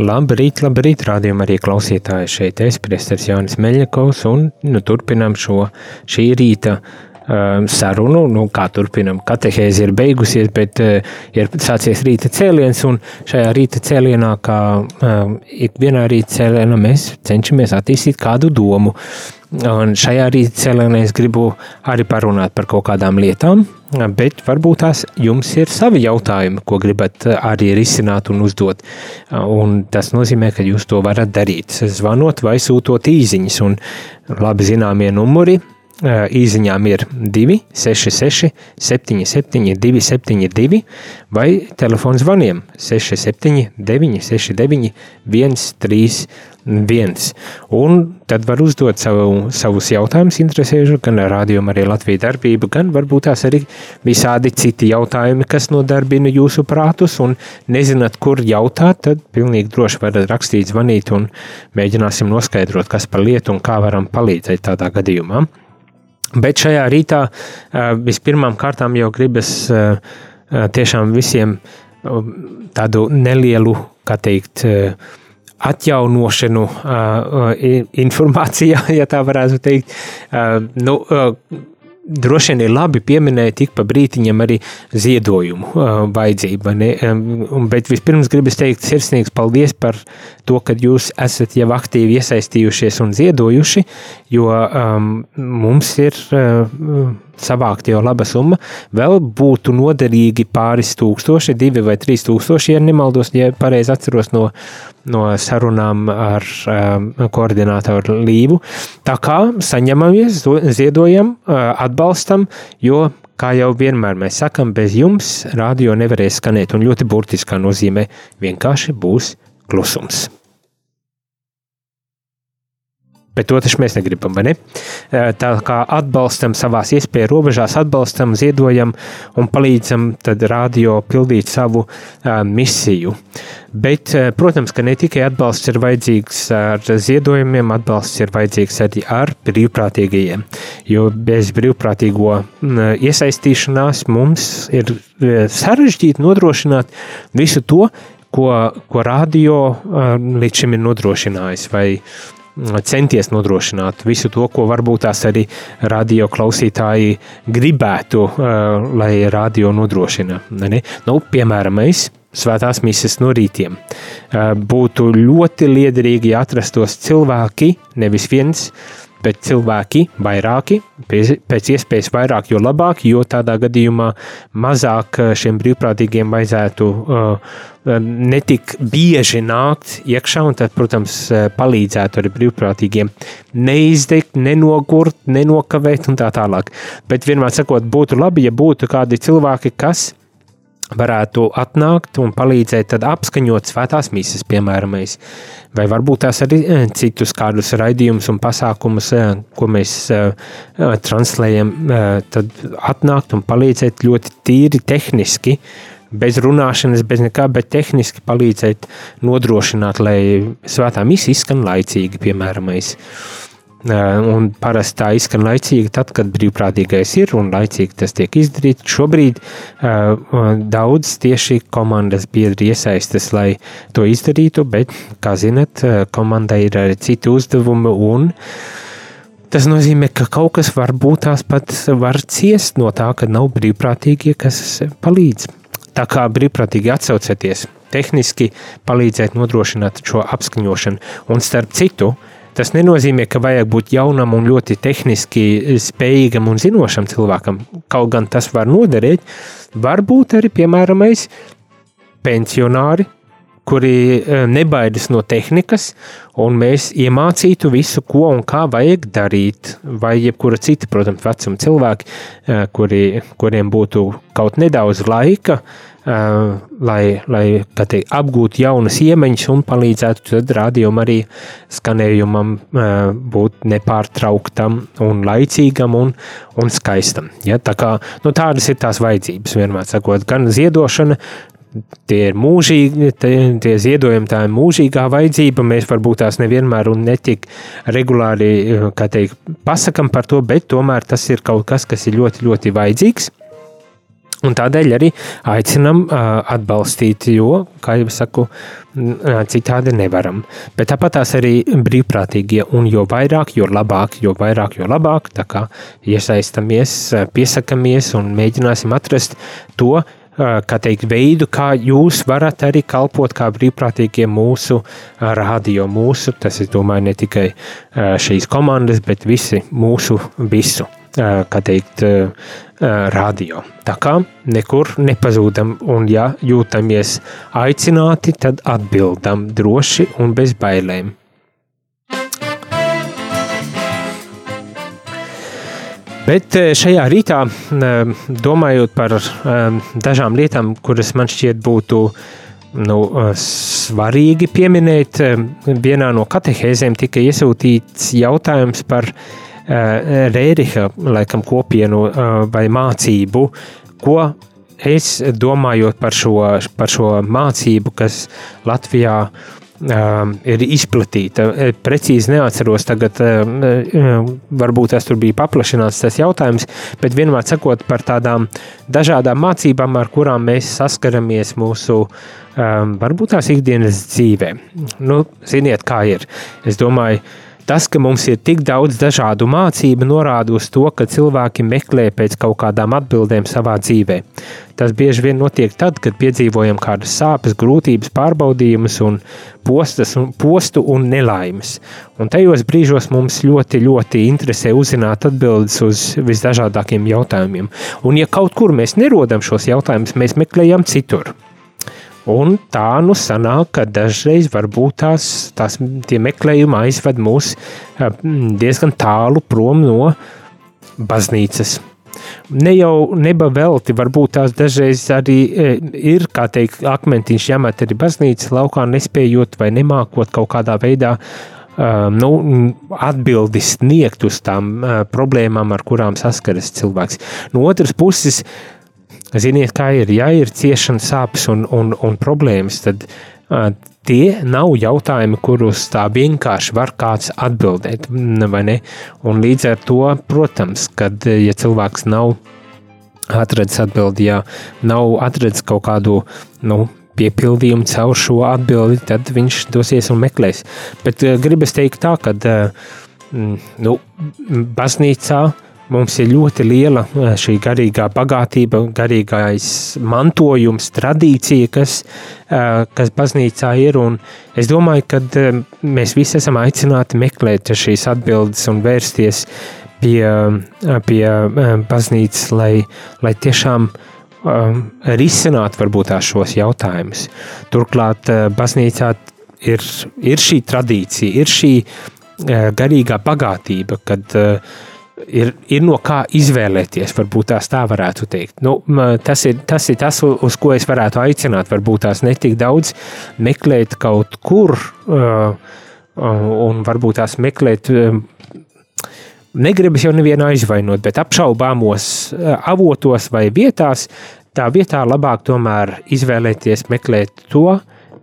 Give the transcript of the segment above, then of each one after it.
Labrīt, labrīt, rādījumā arī klausītāji. Šeit es, priesteris Jānis Meļakovs, un nu, turpinām šo šī rīta um, sarunu, nu, kā turpinam, katehēzi ir beigusies, bet uh, ir sācies rīta cēliens, un šajā rīta cēlienā, kā um, ikvienā rīta cēlienā, mēs cenšamies attīstīt kādu domu, un šajā rīta cēlienā es gribu arī parunāt par kaut kādām lietām, bet varbūt tās jums ir savi jautājumi, ko gribat arī risināt un uzdot. Un tas nozīmē, ka jūs to varat darīt, zvanot vai sūtot īziņas. Un labi zināmie numuri īziņām ir 266, 77, 272 vai telefons zvaniem 67, 969, 131 viens. Un tad var uzdot savu, savus jautājumus, interesējuši gan rādījumu, arī Latvijas darbību, gan varbūt tās arī visādi citi jautājumi, kas nodarbina jūsu prātus, un nezināt, kur jautāt, tad pilnīgi droši varat rakstīt, zvanīt, un mēģināsim noskaidrot, kas par lietu un kā varam palīdzēt tādā gadījumā. Bet šajā rītā vispirmām kārtām jau gribas tiešām visiem tādu nelielu, kā teikt, atjaunošanu informācijā, ja tā varētu teikt. Nu, droši vien ir labi pieminēt tik pa brītiņam arī ziedojumu uh, vajadzību. Um, bet vispirms gribas teikt sirsnīgs paldies par to, ka jūs esat jau aktīvi iesaistījušies un ziedojuši, jo um, mums ir uh, savākt jau laba summa, vēl būtu noderīgi pāris tūkstoši, divi vai trīs tūkstoši, ja nemaldos, ja pareizi atceros no, no sarunām ar um, koordinātoru Līvu. Tā kā saņemamies, ziedojam, uh, atbalstam, jo kā jau vienmēr mēs sakam, bez jums radio nevarēs skanēt, un ļoti burtiskā nozīmē vienkārši būs klusums. Bet to taču mēs negribam, vai ne? Tā kā atbalstam savās iespēju robežās, atbalstam, ziedojam un palīdzam tad radio pildīt savu uh, misiju. Bet, uh, protams, ka ne tikai atbalsts ir vajadzīgs ar ziedojumiem, atbalsts ir vajadzīgs arī ar brīvprātīgajiem. Jo bez brīvprātīgo uh, iesaistīšanās mums ir sarežģīti nodrošināt visu to, ko, ko radio līdz šim ir nodrošinājis. Vai, centies nodrošināt visu to, ko varbūt tās arī radio klausītāji gribētu, uh, lai radio nodrošina. Ne? Nu, piemēram, mēs svētās mises no rītiem. Uh, būtu ļoti liederīgi, ja atrastos cilvēki, nevis viens, bet cilvēki vairāki, pēc iespējas vairāk, jo labāk, jo tādā gadījumā mazāk uh, šiem brīvprātīgiem vajadzētu uh, netik bieži nākt iekšā, un tad, protams, uh, palīdzētu arī brīvprātīgiem neizdegt, nenogurt, nenokavēt un tā tālāk. Bet vienmēr sakot, būtu labi, ja būtu kādi cilvēki, kas varētu atnākt un palīdzēt apskaņot svētās mīsas, piemēram, vai varbūt tās arī eh, citus kādus raidījumus un pasākumus, eh, ko mēs uh, translējam, tad atnākt un palīdzēt ļoti tīri tehniski, bez runāšanas, bez nekā, bet tehniski palīdzēt nodrošināt, lai svētā misija izskan laicīgi, piemēram, mēs. Un parasti tā izskan laicīgi, tad, kad brīvprātīgais ir un laicīgi tas tiek izdarīts. Šobrīd daudz tieši komandas biedri iesaistas, lai to izdarītu, bet, kā zinat, komandai ir arī citi uzdevumi un Tas nozīmē, ka kaut kas var būt tās pat var ciest no tā, ka nav brīvprātīgie, kas palīdz. Tā kā brīvprātīgi atsaucieties, tehniski palīdzēt nodrošināt šo apskaņošanu. Un starp citu, uh, Tas nenozīmē, ka vajag būt jaunam un ļoti tehniski spējīgam un zinošam cilvēkam. Kaut gan tas var noderēt, varbūt arī, piemēram, pensionāri, kuri eh, nebaidas no tehnikas, un mēs iemācītu visu, ko un kā vajag darīt. Vai jebkura cita, protams, vecuma cilvēki, eh, kuri, kuriem būtu kaut nedaudz laika, eh, lai, lai teikt, apgūtu jaunas iemaņas un palīdzētu tad rādījumam arī skanējumam būt nepārtrauktam un laicīgam un, un skaistam. Ja? Tā kā, nu, tādas ir tās vajadzības, vienmēr sakot, gan ziedošana, tie ir mūžīgi, tie, ziedojumi, tā ir mūžīgā vajadzība. Mēs varbūt tās nevienmēr un netik regulāri, kā teikt, pasakam par to, bet tomēr tas ir kaut kas, kas ir ļoti, ļoti vajadzīgs. Un tādēļ arī aicinam atbalstīt, jo, kā jau saku, citādi nevaram. Bet tāpat tās arī brīvprātīgie, un jo vairāk, jo labāk, jo vairāk, jo labāk. Tā kā iesaistamies, piesakamies un mēģināsim atrast to, teikt, veidu, kā jūs varat arī kalpot kā brīvprātīgie mūsu radio, mūsu, tas ir, domāju, ne tikai šīs komandas, bet visi mūsu visu, kā teikt, radio. Tā kā nekur nepazūdam, un ja jūtamies aicināti, tad atbildam droši un bez bailēm. Bet eh, šajā rītā, eh, domājot par eh, dažām lietām, kuras man šķiet būtu nu, svarīgi pieminēt, vienā no katehēzēm tika iesūtīts jautājums par Rēriha laikam, kopienu vai mācību, ko es domāju par šo, par šo mācību, kas Latvijā Um, ir izplatīta. E, precīzi neatceros, tagad um, varbūt tas tur bija paplašināts tas jautājums, bet vienmēr sakot par tādām dažādām mācībām, ar kurām mēs saskaramies mūsu um, varbūt tās ikdienas dzīvē. Nu, ziniet, kā ir. Es domāju, Tas, ka mums ir tik daudz dažādu mācību, norāda uz to, ka cilvēki meklē pēc kaut kādām atbildēm savā dzīvē. Tas bieži vien notiek tad, kad piedzīvojam kādas sāpes, grūtības, pārbaudījumus, un postas, un postu un nelaimes. Un tajos brīžos mums ļoti, ļoti interesē uzzināt atbildes uz visdažādākiem jautājumiem. Un, ja kaut kur mēs nerodam šos jautājumus, mēs meklējam citur. Un tā nu sanāk, ka dažreiz varbūt tās, tās tie meklējumi aizved mūs diezgan tālu prom no baznīcas. Ne jau neba velti, varbūt tās dažreiz arī ir, kā teikt, akmentiņš jāmet arī baznīcas laukā, nespējot vai nemākot kaut kādā veidā um, nu, atbildi sniegt uz tām uh, problēmām, ar kurām saskaras cilvēks. No otras puses, uh, Ziniet, kā ir, ja ir ciešana, sāpes un, un, un problēmas, tad uh, tie nav jautājumi, kurus tā vienkārši var kāds atbildēt. Un līdz ar to, protams, kad ja cilvēks nav atradzis atbildi, ja nav atradzis kaut kādu nu, piepildījumu caur šo atbildi, tad viņš dosies un meklēs. Bet uh, gribas teikt tā, ka uh, nu, baznīcā uh, Mums ir ļoti liela eh, šī garīgā bagātība, garīgais mantojums, tradīcija, kas, eh, kas baznīcā ir. Es domāju, ka eh, mēs visi esam aicināti meklēt šīs atbildes un vērsties pie, pie baznīcas, lai, lai tiešām risinātu varbūt šos jautājumus. Turklāt baznīcā ir, ir šī tradīcija, ir šī garīgā bagātība, kad uh, ir, ir no kā izvēlēties. Varbūt tās tā varētu teikt. Nu, tas, ir, tas ir tas, uz ko es varētu aicināt. Varbūt tās netik daudz meklēt kaut kur, uh, un varbūt tās meklēt. Uh, Negribas jau nevienu aizvainot, bet apšaubāmos uh, avotos vai vietās, tā vietā labāk tomēr izvēlēties meklēt to,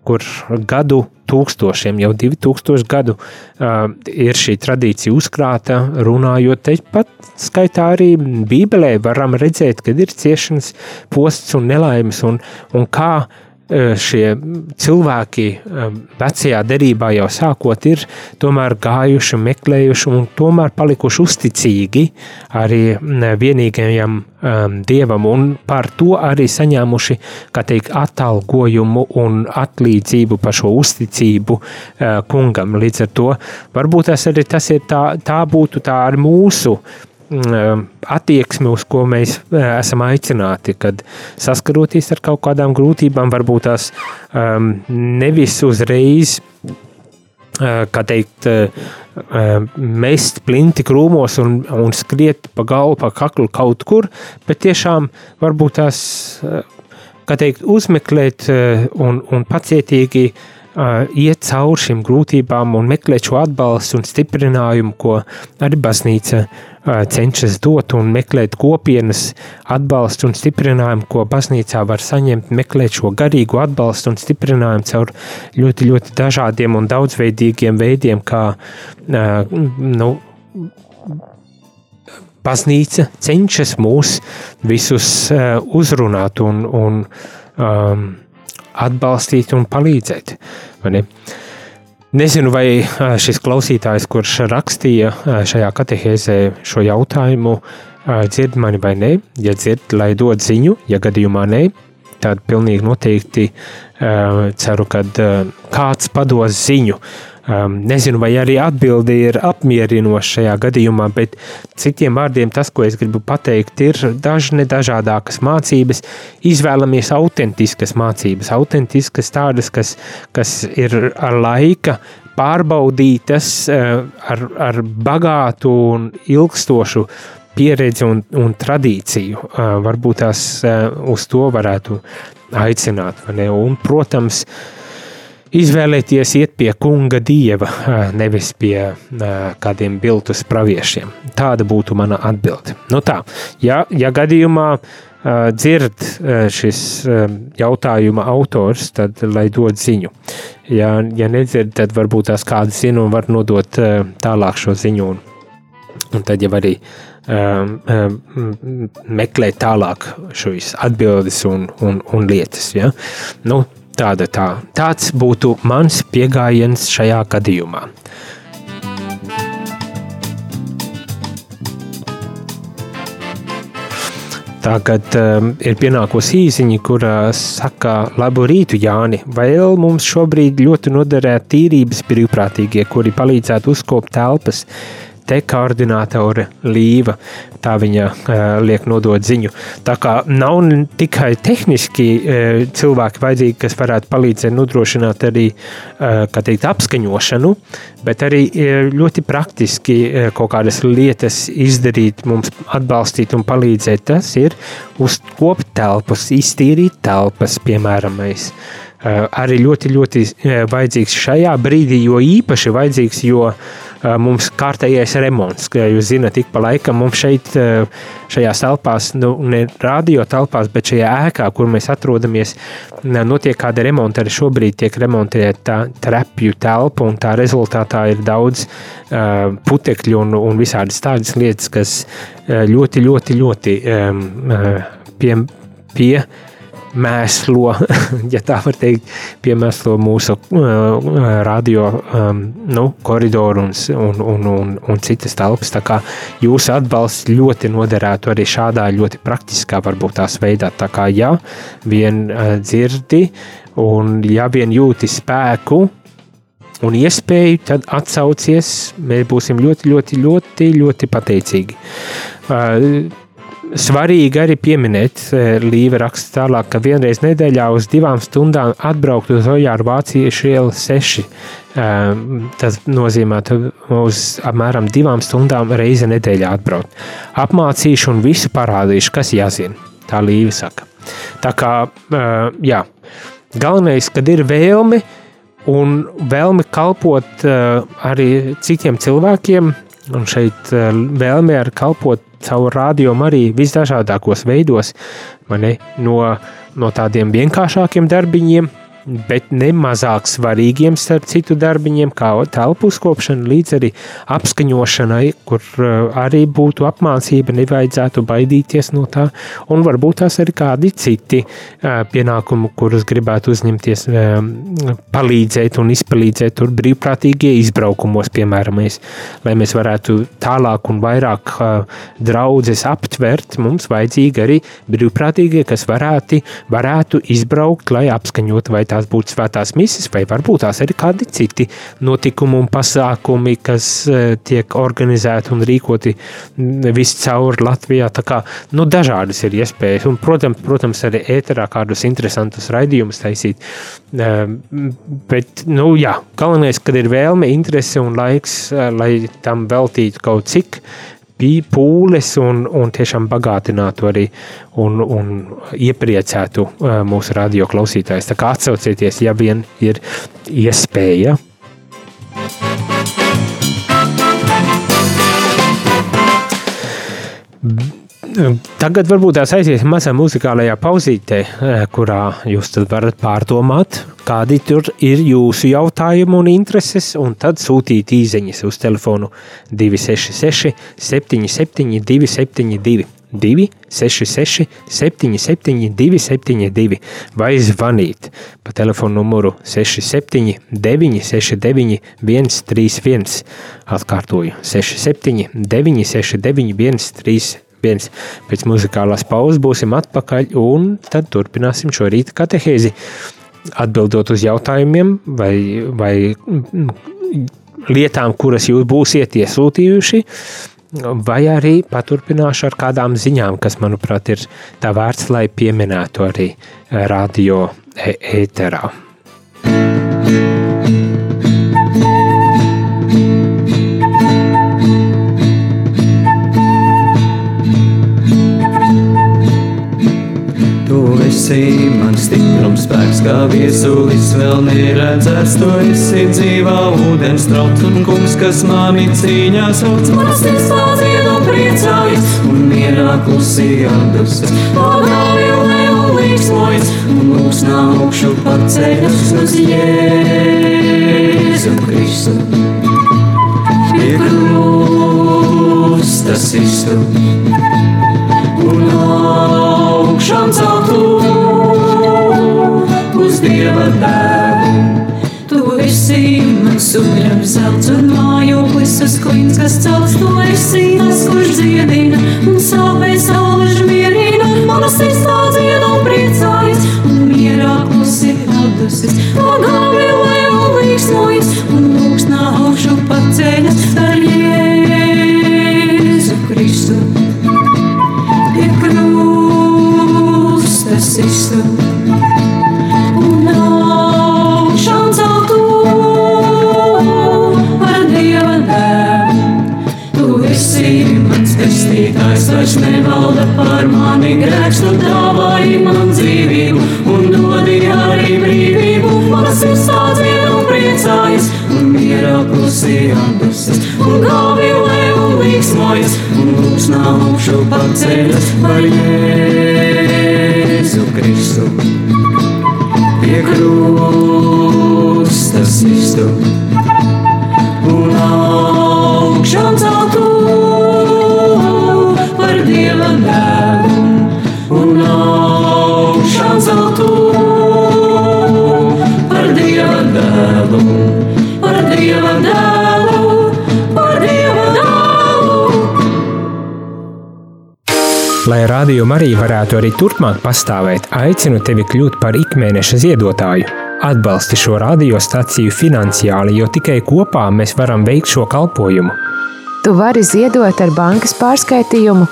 kur gadu tūkstošiem, jau 2000 gadu uh, ir šī tradīcija uzkrāta, runājot tepat skaitā arī Bībelē varam redzēt, kad ir ciešanas, posts un nelaimes un, un kā uh, šie cilvēki vecajā derībā jau sākot ir tomēr gājuši, meklējuši un tomēr palikuši uzticīgi arī vienīgajam dievam un par to arī saņēmuši, kā teikt, atalgojumu un atlīdzību par šo uzticību kungam. Līdz ar to varbūt tas arī tas ir tā, tā būtu tā ar mūsu attieksme, uz ko mēs esam aicināti, kad saskaroties ar kaut kādām grūtībām, varbūt tās um, nevis uzreiz kā teikt, mest plinti krūmos un, un skriet pa galvu, pa kaklu kaut kur, bet tiešām varbūt tās, kā teikt, uzmeklēt un, un pacietīgi iet cauri šīm grūtībām un meklēt šo atbalstu un stiprinājumu, ko arī baznīca cenšas dot un meklēt kopienas atbalstu un stiprinājumu, ko baznīcā var saņemt, meklēt šo garīgo atbalstu un stiprinājumu caur ļoti, ļoti dažādiem un daudzveidīgiem veidiem, kā uh, nu, baznīca cenšas mūs visus uh, uzrunāt un, un um, atbalstīt un palīdzēt. Vai Nezinu, vai šis klausītājs, kurš rakstīja šajā katehēzē šo jautājumu, dzird mani vai nē. Ja dzird, lai dod ziņu, ja gadījumā nē, tad pilnīgi noteikti ceru, ka kāds pados ziņu Um, nezinu, vai arī atbildi ir apmierinoša šajā gadījumā, bet citiem vārdiem tas, ko es gribu pateikt, ir dažne dažādākas mācības. Izvēlamies autentiskas mācības, autentiskas tādas, kas, kas ir ar laika pārbaudītas, uh, ar, ar bagātu un ilgstošu pieredzi un, un tradīciju. Uh, varbūt tās uh, uz to varētu aicināt. Un, protams, uh, izvēlēties iet pie kunga dieva, nevis pie kādiem biltus praviešiem. Tāda būtu mana atbilde. Nu tā, ja, ja gadījumā dzird šis jautājuma autors, tad lai dod ziņu. Ja, ja nedzird, tad varbūt tās kāda zina un var nodot tālāk šo ziņu. Un, un tad jau arī um, um, meklēt tālāk šīs atbildes un, un, un lietas. Ja? Nu, Tāda tā. Tāds būtu mans pieejams šajā gadījumā. Tagad um, ir pienākusi īsiņa, kurā saka, labu rītu, Jāni. Vēl mums šobrīd ļoti noderētu tīrības brīvprātīgie, kuri palīdzētu uzkopt telpas te koordinātore Līva. Tā viņa uh, liek nodot ziņu. Tā kā nav tikai tehniski uh, cilvēki vajadzīgi, kas varētu palīdzēt nodrošināt arī uh, teikt, apskaņošanu, bet arī uh, ļoti praktiski uh, kaut kādas lietas izdarīt, mums atbalstīt un palīdzēt. Tas ir uzkopt telpas, iztīrīt telpas, piemēram. Mēs. Uh, arī ļoti, ļoti vajadzīgs šajā brīdī, jo īpaši vajadzīgs, jo uh, mums kārtējais remonts. Kā jūs zināt, ik pa laikam mums šeit, šajās telpās, nu, ne radio telpās, bet šajā ēkā, kur mēs atrodamies, notiek kāda remonta. Arī šobrīd tiek remontēta trepju telpa, un tā rezultātā ir daudz uh, putekļu un, un visādas tādas lietas, kas ļoti, ļoti, ļoti um, pie. pie mēslo, ja tā var teikt, piemēslo mūsu uh, radio um, nu, koridoru un, un, un, un, un citas telpas. Tā kā jūsu atbalsts ļoti noderētu arī šādā ļoti praktiskā, varbūt tās veidā. Tā kā ja vien uh, dzirdi un ja vien jūti spēku, un iespēju, tad atsaucies. Mēs būsim ļoti, ļoti, ļoti, ļoti pateicīgi. Uh, Svarīgi arī pieminēt, e, Līva raksta tālāk, ka vienreiz nedēļā uz divām stundām atbraukt uz Ojāru Vāciešu ielu 6. E, tas nozīmē, uz apmēram divām stundām reizi nedēļā atbraukt. Apmācīšu un visu parādīšu, kas jāzina. Tā Līva saka. Tā kā, e, jā, galvenais, kad ir vēlme un vēlme kalpot arī citiem cilvēkiem, un šeit vēlme ar kalpot caur rādījumu arī visdažādākos veidos, ne, no, no tādiem vienkāršākiem darbiņiem bet ne mazāk svarīgiem starp citu darbiņiem, kā telpu uzkopšana, līdz arī apskaņošanai, kur uh, arī būtu apmācība, nevajadzētu baidīties no tā, un varbūt tās arī kādi citi uh, pienākumi, kurus gribētu uzņemties, um, palīdzēt un izpalīdzēt tur brīvprātīgie izbraukumos, piemēram, mēs, lai mēs varētu tālāk un vairāk draudzes aptvert, mums vajadzīgi arī brīvprātīgie, kas varētu, varētu izbraukt, lai apskaņot vai tā tās būtu svētās mises, vai varbūt tās arī kādi citi notikumi un pasākumi, kas uh, tiek organizēti un rīkoti viscaur Latvijā. Tā kā nu, dažādas ir iespējas, un, protams, protams, arī ēterā kādus interesantus raidījumus taisīt. Uh, bet, nu, jā, galvenais, kad ir vēlme, interese un laiks, uh, lai tam veltītu kaut cik pūles un, un tiešām bagātinātu arī un, un iepriecētu uh, mūsu radio klausītājus. Tā kā atsaucieties, ja vien ir iespēja. Tagad varbūt tās aiziesim mazā muzikālajā pauzītē, kurā jūs varat pārdomāt, kādi tur ir jūsu jautājumi un intereses, un tad sūtīt īsiņas uz telefonu 266, 77, 272. 266, 77, 272 vai zvanīt pa telefonu numuru 67, 969, 131. Atkārtoju 67, 969, 131 viens. Pēc muzikālās pauzes būsim atpakaļ un tad turpināsim šo rīta katehēzi. Atbildot uz jautājumiem vai, vai lietām, kuras jūs būsiet iesūtījuši, vai arī paturpināšu ar kādām ziņām, kas, manuprāt, ir tā vērts, lai pieminētu arī radio ēterā. Esi mans stiprums spēks, kā viesulis vēl neredzēts. Tu esi dzīvā ūdens trauks un kungs, kas mani cīņā sauc. Manas sirds pārdzied un priecājas, un mierā klusī atdusas. Un un līksmojas, un lūks nākšu paceļas uz Jēzu Kristu. Pie krustas izstu un augšām celtu uz Dieva tēvu. Tu esi mans suņams, zelts un mājoklis, uz klīns, kas celts, tu esi tas, kurš dziedina un sāpēs saules mierina. Manas sirds tā dzied un priecājas, un mierā klusi atdusis. Pagāvi lai un līksmojas, un lūksnā augšu paceļas paceļas arī varētu arī turpmāk pastāvēt, aicinu tevi kļūt par ikmēneša ziedotāju. Atbalsti šo radiostaciju finansiāli, jo tikai kopā mēs varam veikt šo kalpojumu. Tu vari ziedot ar bankas pārskaitījumu.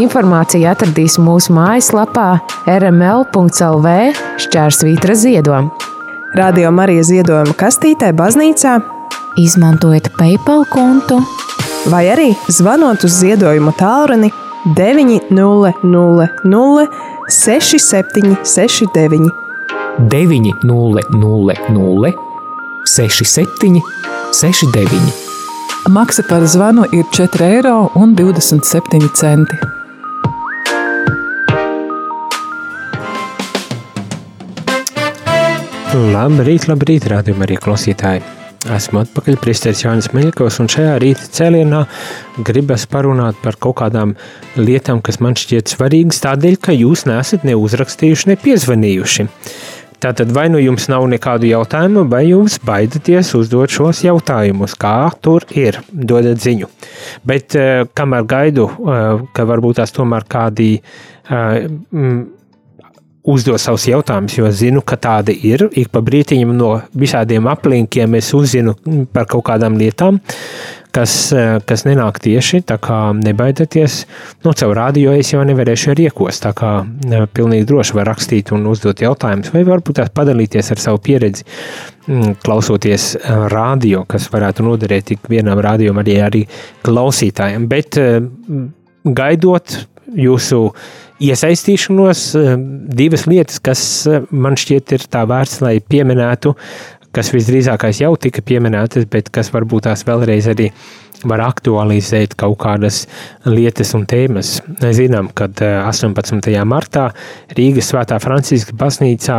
Informāciju atradīs mūsu mājaslapā rml.lv šķērsvītra ziedojuma. Radio Marija ziedojuma kastītē baznīcā Izmantojiet PayPal kontu vai arī zvanot uz ziedojumu tālruni 900 6769. 900 67 69. Maksa par zvanu ir 4,27 eiro. Labrīt, labrīt, rādījumā arī klausītāji. Esmu atpakaļ Priesteris Jānis Meļkovs, un šajā rīta cēlienā gribas parunāt par kaut kādām lietām, kas man šķiet svarīgas, tādēļ, ka jūs neesat ne uzrakstījuši, ne piezvanījuši. Tātad vai nu jums nav nekādu jautājumu, vai jūs baidaties uzdot šos jautājumus, kā tur ir, dodat ziņu. Bet eh, kamēr gaidu, eh, ka varbūt tās tomēr kādi eh, uzdot savus jautājumus, jo zinu, ka tādi ir. Ik pa brītiņam no visādiem aplinkiem es uzzinu par kaut kādām lietām, kas, eh, kas nenāk tieši. Tā kā nebaidieties, nu, caur radio es jau nevarēšu riekos. Tā kā eh, pilnīgi droši var rakstīt un uzdot jautājumus, vai varbūt tās padalīties ar savu pieredzi, mm, klausoties eh, radio, kas varētu noderēt tik vienam radio, arī, arī klausītājiem. Bet gaidot jūsu iesaistīšanos, divas lietas, kas man šķiet ir tā vērts, lai pieminētu, kas visdrīzākais jau tika pieminētas, bet kas varbūt tās vēlreiz arī var aktualizēt kaut kādas lietas un tēmas. Mēs zinām, ka 18. martā Rīgas Svētā Franciska baznīcā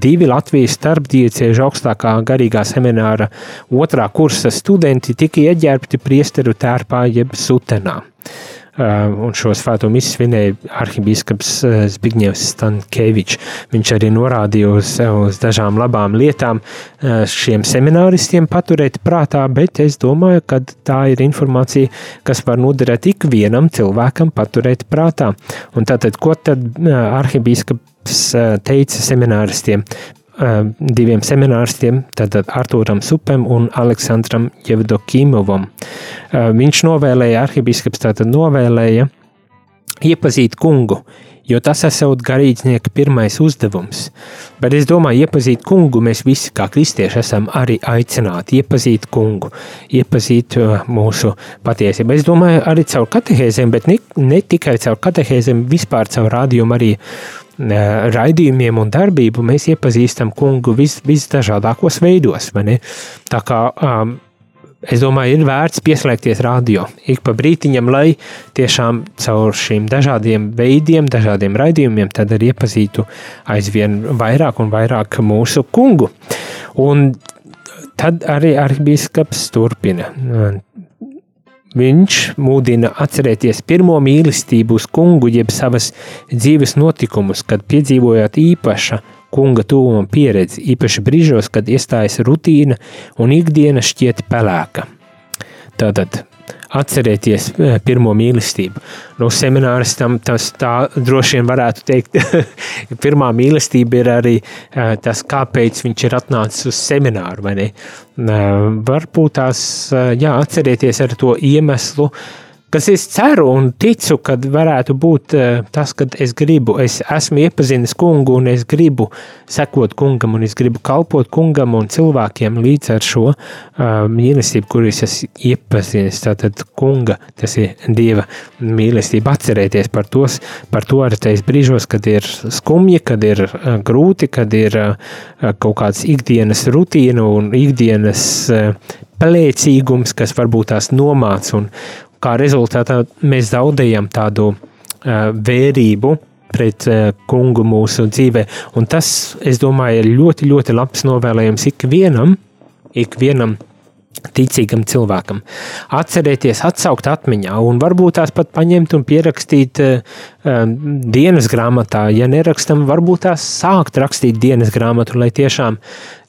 divi Latvijas starpdieciežu augstākā garīgā semināra otrā kursa studenti tika ieģērbti priesteru tērpā jeb sutenā. Un šo svēto misiju svinēja arhibīskaps Zbigņevs Stankēvičs. Viņš arī norādīja uz, uz dažām labām lietām šiem semināristiem paturēt prātā, bet es domāju, ka tā ir informācija, kas var noderēt ikvienam cilvēkam paturēt prātā. Un tātad, ko tad arhibīskaps teica semināristiem? Uh, diviem semināristiem, tātad Artūram Supem un Aleksandram Jevdokimovam. Uh, viņš novēlēja, arhibīskaps tātad novēlēja iepazīt kungu, jo tas esot garīdznieka pirmais uzdevums. Bet es domāju, iepazīt kungu mēs visi kā kristieši esam arī aicināti iepazīt kungu, iepazīt uh, mūsu patiesību. Es domāju, arī caur katehēzēm, bet ne, ne tikai caur katehēzēm, vispār caur rādījumu arī raidījumiem un darbību mēs iepazīstam kungu vis, visdažādākos veidos. Tā kā um, es domāju, ir vērts pieslēgties radio ik pa brītiņam, lai tiešām caur šīm dažādiem veidiem, dažādiem raidījumiem, tad arī iepazītu aizvien vairāk un vairāk mūsu kungu. Un tad arī arhibīskaps turpina. Viņš mūdina atcerēties pirmo mīlestību uz kungu, jeb savas dzīves notikumus, kad piedzīvojāt īpaša kunga tuvuma pieredzi, īpaši brīžos, kad iestājas rutīna un ikdiena šķiet pelēka. Tātad atcerēties eh, pirmo mīlestību. Nu, semināristam tas tā droši vien varētu teikt, pirmā mīlestība ir arī eh, tas, kāpēc viņš ir atnācis uz semināru, vai ne? Eh, varbūt tās, jā, atcerēties ar to iemeslu, uh, kas es ceru un ticu, ka varētu būt uh, tas, ka es gribu, es esmu iepazinis kungu un es gribu sekot kungam un es gribu kalpot kungam un cilvēkiem līdz ar šo uh, mīlestību, kuras es iepazinis. Tātad kunga, tas ir Dieva mīlestība, atcerēties par, tos, par to arī tais brīžos, kad ir skumji, kad ir uh, grūti, kad ir kaut kāds ikdienas rutīna un ikdienas plēcīgums, kas varbūt tās nomāc un, kā rezultātā mēs zaudējam tādu vērību pret kungu mūsu dzīvē. Un tas, es domāju, ir ļoti, ļoti labs novēlējums ikvienam, ikvienam ticīgam cilvēkam. Atcerieties, atsaukt atmiņā, un varbūt tās pat paņemt un pierakstīt uh, dienas grāmatā. Ja nerakstam, varbūt tās sākt rakstīt dienas grāmatu, lai tiešām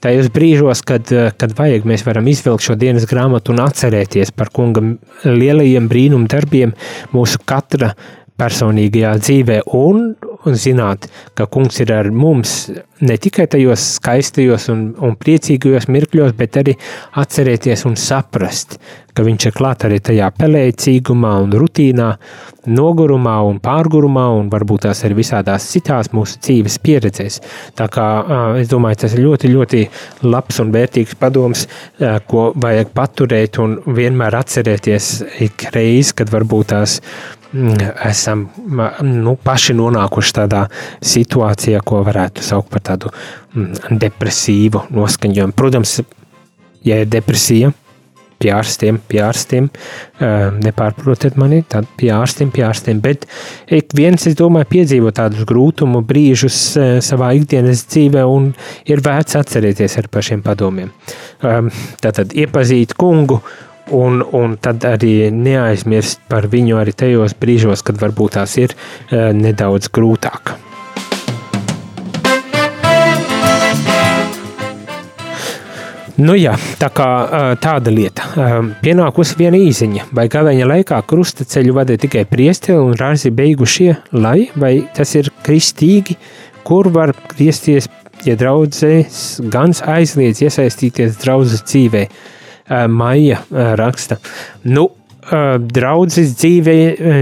tajos brīžos, kad, kad vajag, mēs varam izvilkt šo dienas grāmatu un atcerēties par kunga lielajiem brīnumu darbiem mūsu katra personīgajā dzīvē un, un zināt, ka kungs ir ar mums ne tikai tajos skaistajos un, un priecīgajos mirkļos, bet arī atcerēties un saprast, ka viņš ir klāt arī tajā pelēcīgumā un rutīnā, nogurumā un pārgurumā un varbūt tās arī visādās citās mūsu dzīves pieredzēs. Tā kā es domāju, tas ir ļoti, ļoti labs un vērtīgs padoms, ko vajag paturēt un vienmēr atcerēties ik reiz, kad varbūt tās mm, esam nu, paši nonākuši tādā situācijā, ko varētu saukt par tādu mm, depresīvu noskaņojumu. Protams, ja ir depresija, pie ārstiem, pie ārstiem, nepārprotiet mani, tad pie ārstiem, pie ārstiem, bet ik viens, es domāju, piedzīvo tādus grūtumu brīžus savā ikdienas dzīvē un ir vērts atcerēties ar pašiem padomiem. Tātad iepazīt kungu un, un tad arī neaizmirst par viņu arī tajos brīžos, kad varbūt tās ir nedaudz grūtāk. Nu jā, tā kā tāda lieta. Pienākusi viena īziņa, vai gaveņa laikā krustaceļu vada tikai priesteri un rāzi beigušie, lai vai tas ir kristīgi kur var griezties, ja draudzes gan aizliedz iesaistīties draudzes dzīvē. Maija raksta. Nu, draudzes dzīvē uh,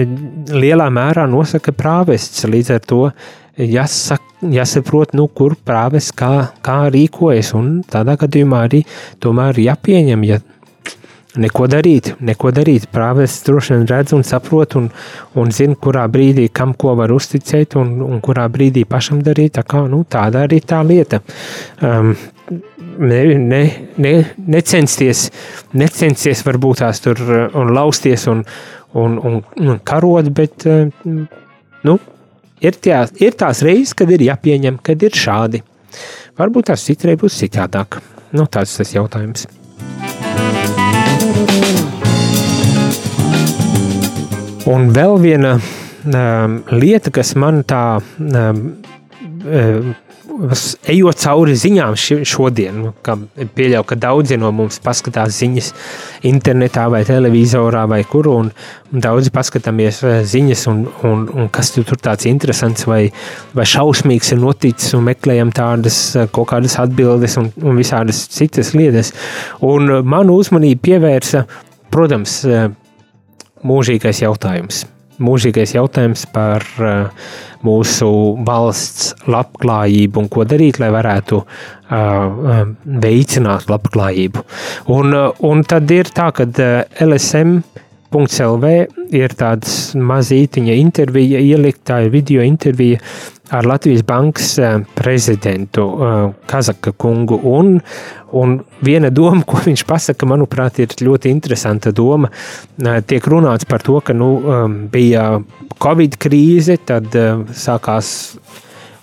lielā mērā nosaka prāvests, līdz ar to jāsak, jāsaprot, nu, kur prāves kā, kā rīkojas, un tādā gadījumā arī tomēr jāpieņem, ja neko darīt, neko darīt. Prāvests droši vien redz un saprot un, un zina, kurā brīdī kam ko var uzticēt un, un kurā brīdī pašam darīt. Tā kā, nu, tāda arī tā lieta. Um, ne, ne, ne, necensties, necensties varbūt tās tur un lausties un, un, un, un karot, bet nu, ir, tā, ir tās reizes, kad ir jāpieņem, kad ir šādi. Varbūt tās citreiz būs citādāk. Nu, tāds tas jautājums. Un vēl viena um, lieta, kas man tā um, um, ejot cauri ziņām šodien, nu, pieļauju, ka daudzi no mums paskatās ziņas internetā vai televizorā vai kur, un, un daudzi paskatāmies uh, ziņas, un, un, un kas tur tāds interesants vai, vai šausmīgs ir noticis, un meklējam tādas uh, kaut kādas atbildes un, un visādas citas lietas. Un uh, manu uzmanību pievērsa, protams, mūžīgais jautājums. Mūžīgais jautājums par uh, mūsu valsts labklājību un ko darīt, lai varētu uh, veicināt labklājību. Un, un tad ir tā, ka LSM. .lv ir tāds mazītiņa intervija, ieliktā ir video intervija ar Latvijas bankas prezidentu Kazaka kungu. Un, un viena doma, ko viņš pasaka, manuprāt, ir ļoti interesanta doma. Tiek runāts par to, ka nu, bija Covid krīze, tad sākās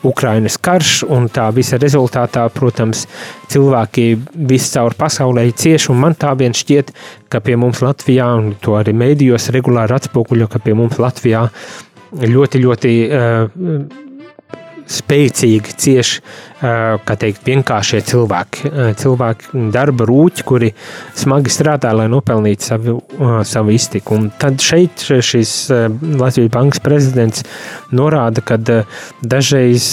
Ukrainas karš, un tā visa rezultātā, protams, cilvēki viscaur pasaulē cieši, un man tā vien šķiet, ka pie mums Latvijā, un to arī mēdījos regulāri atspoguļo, ka pie mums Latvijā ļoti, ļoti uh, spēcīgi cieši, kā teikt, vienkāršie cilvēki, cilvēki darba rūķi, kuri smagi strādā, lai nopelnītu savu, savu iztiku. Un tad šeit šis Latvijas bankas prezidents norāda, ka dažreiz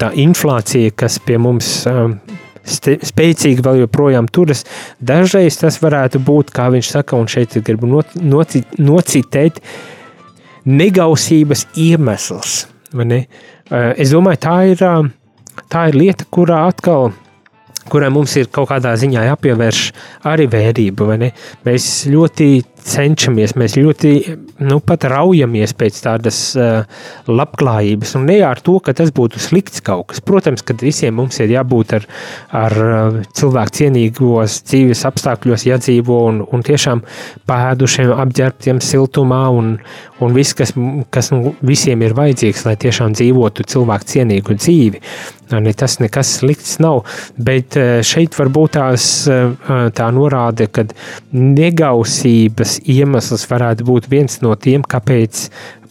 tā inflācija, kas pie mums spēcīgi vēl joprojām turas. Dažreiz tas varētu būt, kā viņš saka, un šeit gribu nocitēt, negausības iemesls. Eh, es domāju, tā ir, eh, tā ir lieta, kurā atkal kurai mums ir kaut kādā ziņā jāpievērš arī vērība. Mēs ļoti cenšamies, mēs ļoti nu, pat raujamies pēc tādas uh, labklājības. Un ne ar to, ka tas būtu slikts kaut kas. Protams, ka visiem mums ir jābūt ar, ar uh, cilvēku cienīgos dzīves apstākļos, jādzīvo un, un tiešām pēdušiem, apģērbtiem siltumā un, un viss, kas, kas nu, visiem ir vajadzīgs, lai tiešām dzīvotu cilvēku cienīgu dzīvi. Ne, tas nekas slikts nav, bet uh, šeit varbūt tās tā norāde, ka negausības iemesls varētu būt viens no tiem, kāpēc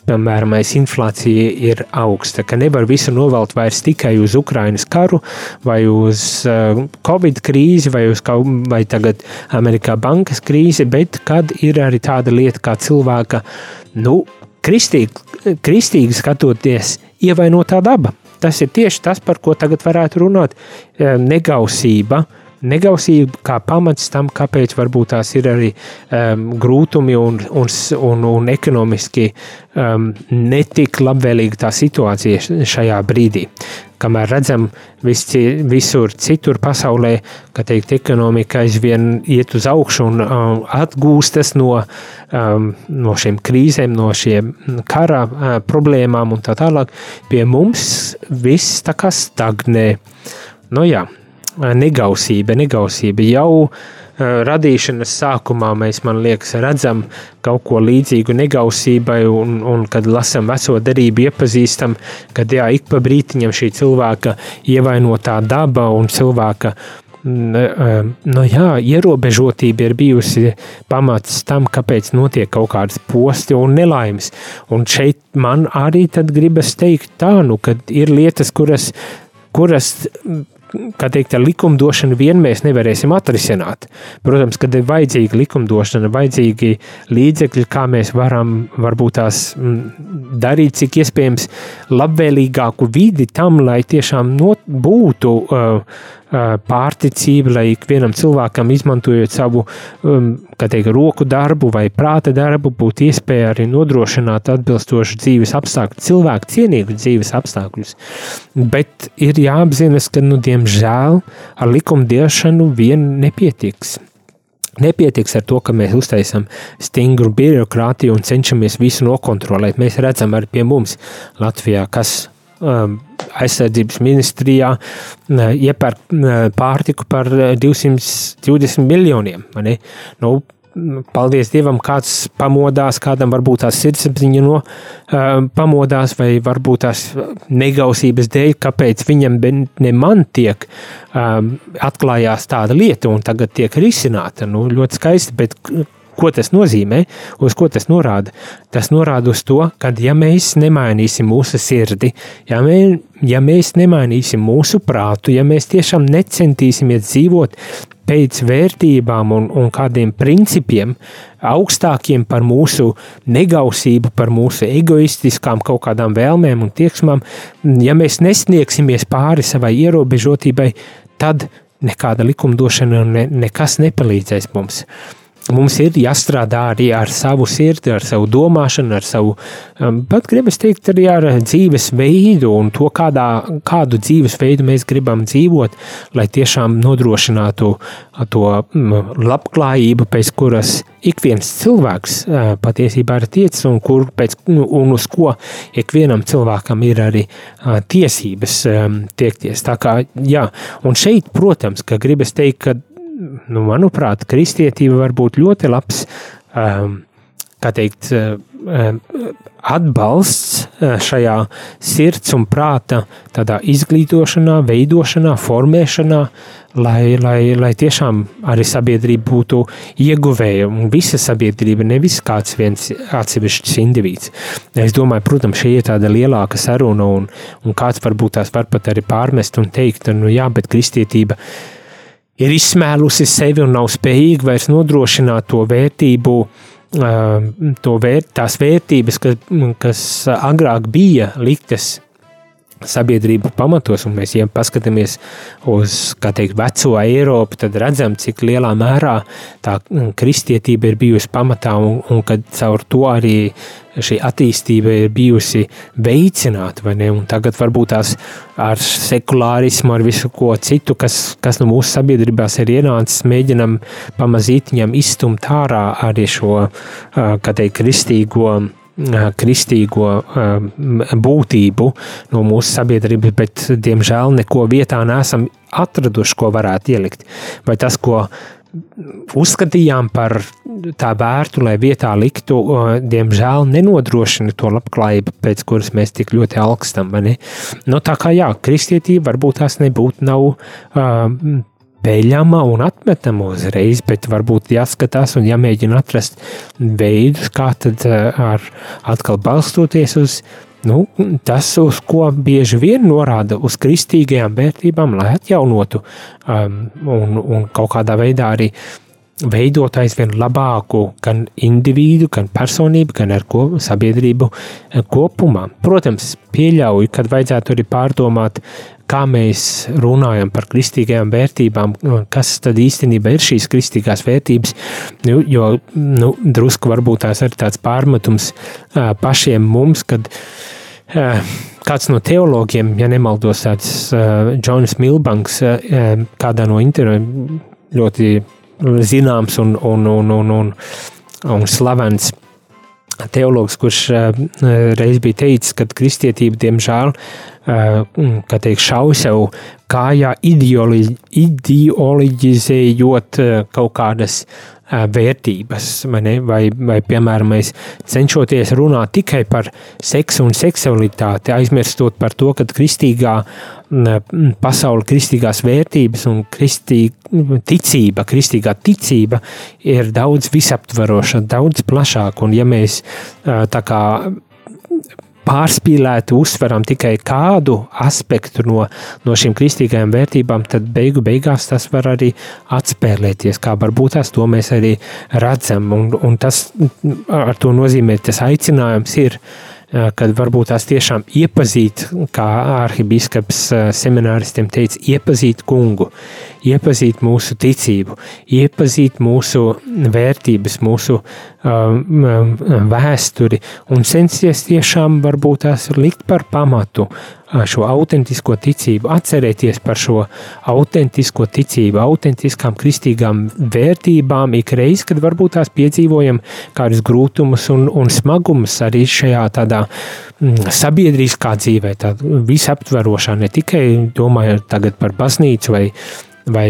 piemēram, inflācija ir augsta, ka nevar visu novelt vairs tikai uz Ukrainas karu, vai uz uh, Covid krīzi, vai uz vai tagad Amerikā bankas krīzi, bet kad ir arī tāda lieta kā cilvēka, nu, kristīgi, kristīgi skatoties, ievainotā daba. Tas ir tieši tas, par ko tagad varētu runāt, negausība, uh, negausība kā pamats tam, kāpēc varbūt tās ir arī um, grūtumi un, un, un, un ekonomiski um, netik labvēlīga tā situācija šajā brīdī. Kamēr redzam visi, visur citur pasaulē, ka teikt, ekonomika aizvien iet uz augšu un um, atgūstas no, um, no šiem krīzēm, no šiem kara uh, problēmām un tā tālāk, pie mums viss tā kā stagnē. Nu jā, negausība, negausība jau radīšanas sākumā mēs, man liekas, redzam kaut ko līdzīgu negausībai, un, un kad lasām veco derību, iepazīstam, kad jā, ik pa brītiņam šī cilvēka ievainotā daba un cilvēka nu, jā, ierobežotība ir bijusi pamats tam, kāpēc notiek kaut kādas posti un nelaimes. Un šeit man arī gribas teikt tā, nu, ka ir lietas, kuras, kuras kā teikt, ar likumdošanu vien mēs nevarēsim atrisināt. Protams, kad ir vajadzīga likumdošana, vajadzīgi līdzekļi, kā mēs varam varbūt tās darīt, cik iespējams labvēlīgāku vidi tam, lai tiešām not, būtu uh, pārticība, lai ikvienam cilvēkam, izmantojot savu um, teikt, roku darbu vai prāta darbu, būtu iespēja arī nodrošināt atbilstošu dzīves apstākļus, cilvēku cienīgu dzīves apstākļus. Bet ir jāapzinās, ka, nu, diemžēl, ar likumdiešanu vien nepietiks. Nepietiks ar to, ka mēs uztaisām stingru birokrātiju un cenšamies visu nokontrolēt. Mēs redzam arī pie mums Latvijā, kas um, aizsardzības ministrijā iepērk pārtiku par 220 miljoniem. Nu, paldies Dievam, kāds pamodās, kādam varbūt tās sirdsapziņa no uh, pamodās, vai varbūt tās negausības dēļ, kāpēc viņam ne man tiek um, atklājās tāda lieta un tagad tiek risināta. Nu, ļoti skaisti, bet Ko tas nozīmē? Uz ko tas norāda? Tas norāda uz to, ka, ja mēs nemainīsim mūsu sirdi, ja, mē, ja mēs nemainīsim mūsu prātu, ja mēs tiešām necentīsimies dzīvot pēc vērtībām un, un kādiem principiem, augstākiem par mūsu negausību, par mūsu egoistiskām kaut kādām vēlmēm un tieksmām, ja mēs nesniegsimies pāri savai ierobežotībai, tad nekāda likumdošana ne, nekas nepalīdzēs mums. Mums ir jāstrādā arī ar savu sirdi, ar savu domāšanu, ar savu, um, pat gribas teikt, arī ar dzīvesveidu un to, kādā, kādu dzīvesveidu mēs gribam dzīvot, lai tiešām nodrošinātu to mm, labklājību, pēc kuras ik viens cilvēks uh, patiesībā ir tiecis un, kur, pēc, nu, un uz ko ikvienam cilvēkam ir arī uh, tiesības um, tiekties. Tā kā, jā, un šeit, protams, ka gribas teikt, ka nu, manuprāt, kristietība var būt ļoti labs, um, kā teikt, um, atbalsts uh, šajā sirds un prāta tādā izglītošanā, veidošanā, formēšanā, lai, lai, lai tiešām arī sabiedrība būtu ieguvēja un visa sabiedrība, nevis kāds viens atsevišķs indivīds. Es domāju, protams, šī ir tāda lielāka saruna un, un kāds varbūt tās var pat arī pārmest un teikt, nu jā, bet kristietība uh, ir izsmēlusi sevi un nav spējīga vairs nodrošināt to vērtību, to vērt, tās vērtības, kas, kas agrāk bija liktas sabiedrību pamatos, un mēs, ja paskatāmies uz, teikt, veco Eiropu, tad redzam, cik lielā mērā tā kristietība ir bijusi pamatā, un, un kad caur to arī šī attīstība ir bijusi veicināta, tagad varbūt tās ar sekulārismu, ar visu ko citu, kas, kas no mūsu sabiedrībās ir ienācis, mēģinam pamazīt viņam izstumt ārā arī šo, teikt, kristīgo kristīgo būtību no mūsu sabiedrības, bet, diemžēl, neko vietā nesam atraduši, ko varētu ielikt. Vai tas, ko uzskatījām par tā vērtu, lai vietā liktu, diemžēl nenodrošina to labklājību, pēc kuras mēs tik ļoti augstam. Nu, tā kā jā, kristietība varbūt tās nebūtu nav. Uh, peļama un atmetama uzreiz, bet varbūt jāskatās un jāmēģina atrast veidus, kā tad ar atkal balstoties uz nu, tas, uz ko bieži vien norāda uz kristīgajām vērtībām, lai atjaunotu um, un, un kaut kādā veidā arī veidot aizvien labāku gan individu, gan personību, gan ar ko sabiedrību kopumā. Protams, pieļauju, ka vajadzētu arī pārdomāt kā mēs runājam par kristīgajām vērtībām, kas tad īstenībā ir šīs kristīgās vērtības. Nu, jo nu, drusku varbūt tās ir tāds pārmetums pašiem mums, kad kāds no teologiem, ja nemaldos, tāds Džons Milbanks, kādā no intervijām ļoti zināms un, un, un, un, un, un slavens teologs, kurš reiz bija teicis, ka kristietība, diemžēl, kā teikt, šauj sev kājā ideoloģizējot kaut kādas vērtības, ne? vai, vai, piemēram, mēs cenšoties runāt tikai par seksu un seksualitāti, aizmirstot par to, ka kristīgā pasaule, kristīgās vērtības un kristī, ticība, kristīgā ticība ir daudz visaptvaroša, daudz plašāka, un ja mēs tā kā pārspīlēti uzsveram tikai kādu aspektu no, no šīm kristīgajām vērtībām, tad beigu beigās tas var arī atspēlēties, kā varbūt tās to mēs arī redzam, un, un tas ar to nozīmē, tas aicinājums ir, kad varbūt tās tiešām iepazīt, kā arhibiskaps semināristiem teica, iepazīt kungu, iepazīt mūsu ticību, iepazīt mūsu vērtības, mūsu vēsturi un censties tiešām varbūt tās likt par pamatu šo autentisko ticību, atcerēties par šo autentisko ticību, autentiskām kristīgām vērtībām ikreiz, kad varbūt tās piedzīvojam kādus grūtumus un, un smagumus arī šajā tādā sabiedriskā dzīvē, tādā visaptverošā, ne tikai domājot tagad par baznīcu vai vai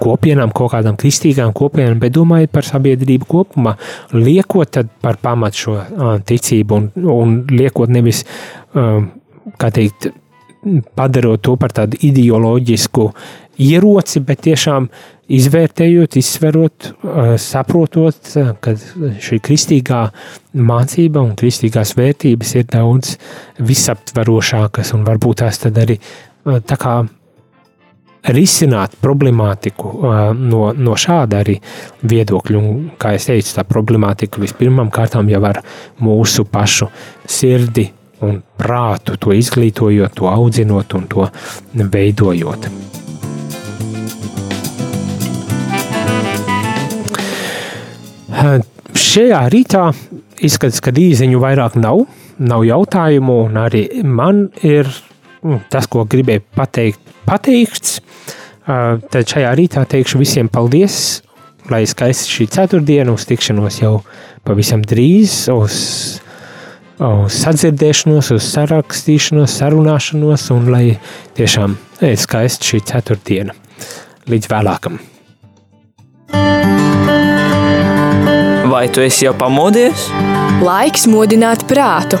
kopienām, kaut kādām kristīgām kopienām, bet domājot par sabiedrību kopumā, liekot par pamatu šo ticību un, un liekot nevis, kā teikt, padarot to par tādu ideoloģisku ieroci, bet tiešām izvērtējot, izsverot, saprotot, ka šī kristīgā mācība un kristīgās vērtības ir daudz visaptverošākas un varbūt tās tad arī tā kā risināt problemātiku no, no šāda arī viedokļa. Un, kā jau teicu, tā problemātika vispirmām kārtām jau ar mūsu pašu sirdi un prātu, to izglītojot, to audzinot un to veidojot. Šajā rītā izskatās, ka īziņu vairāk nav, nav jautājumu, un arī man ir tas, ko gribēju pateikt, pateikts. Tad šajā rītā teikšu visiem paldies, lai skaisti šī ceturtdiena, uz tikšanos jau pavisam drīz, uz, uz sadzirdēšanos, uz sarakstīšanos, sarunāšanos, un lai tiešām ir skaisti šī ceturtdiena. Līdz vēlākam! Vai tu esi jau pamodies? Laiks modināt prātu!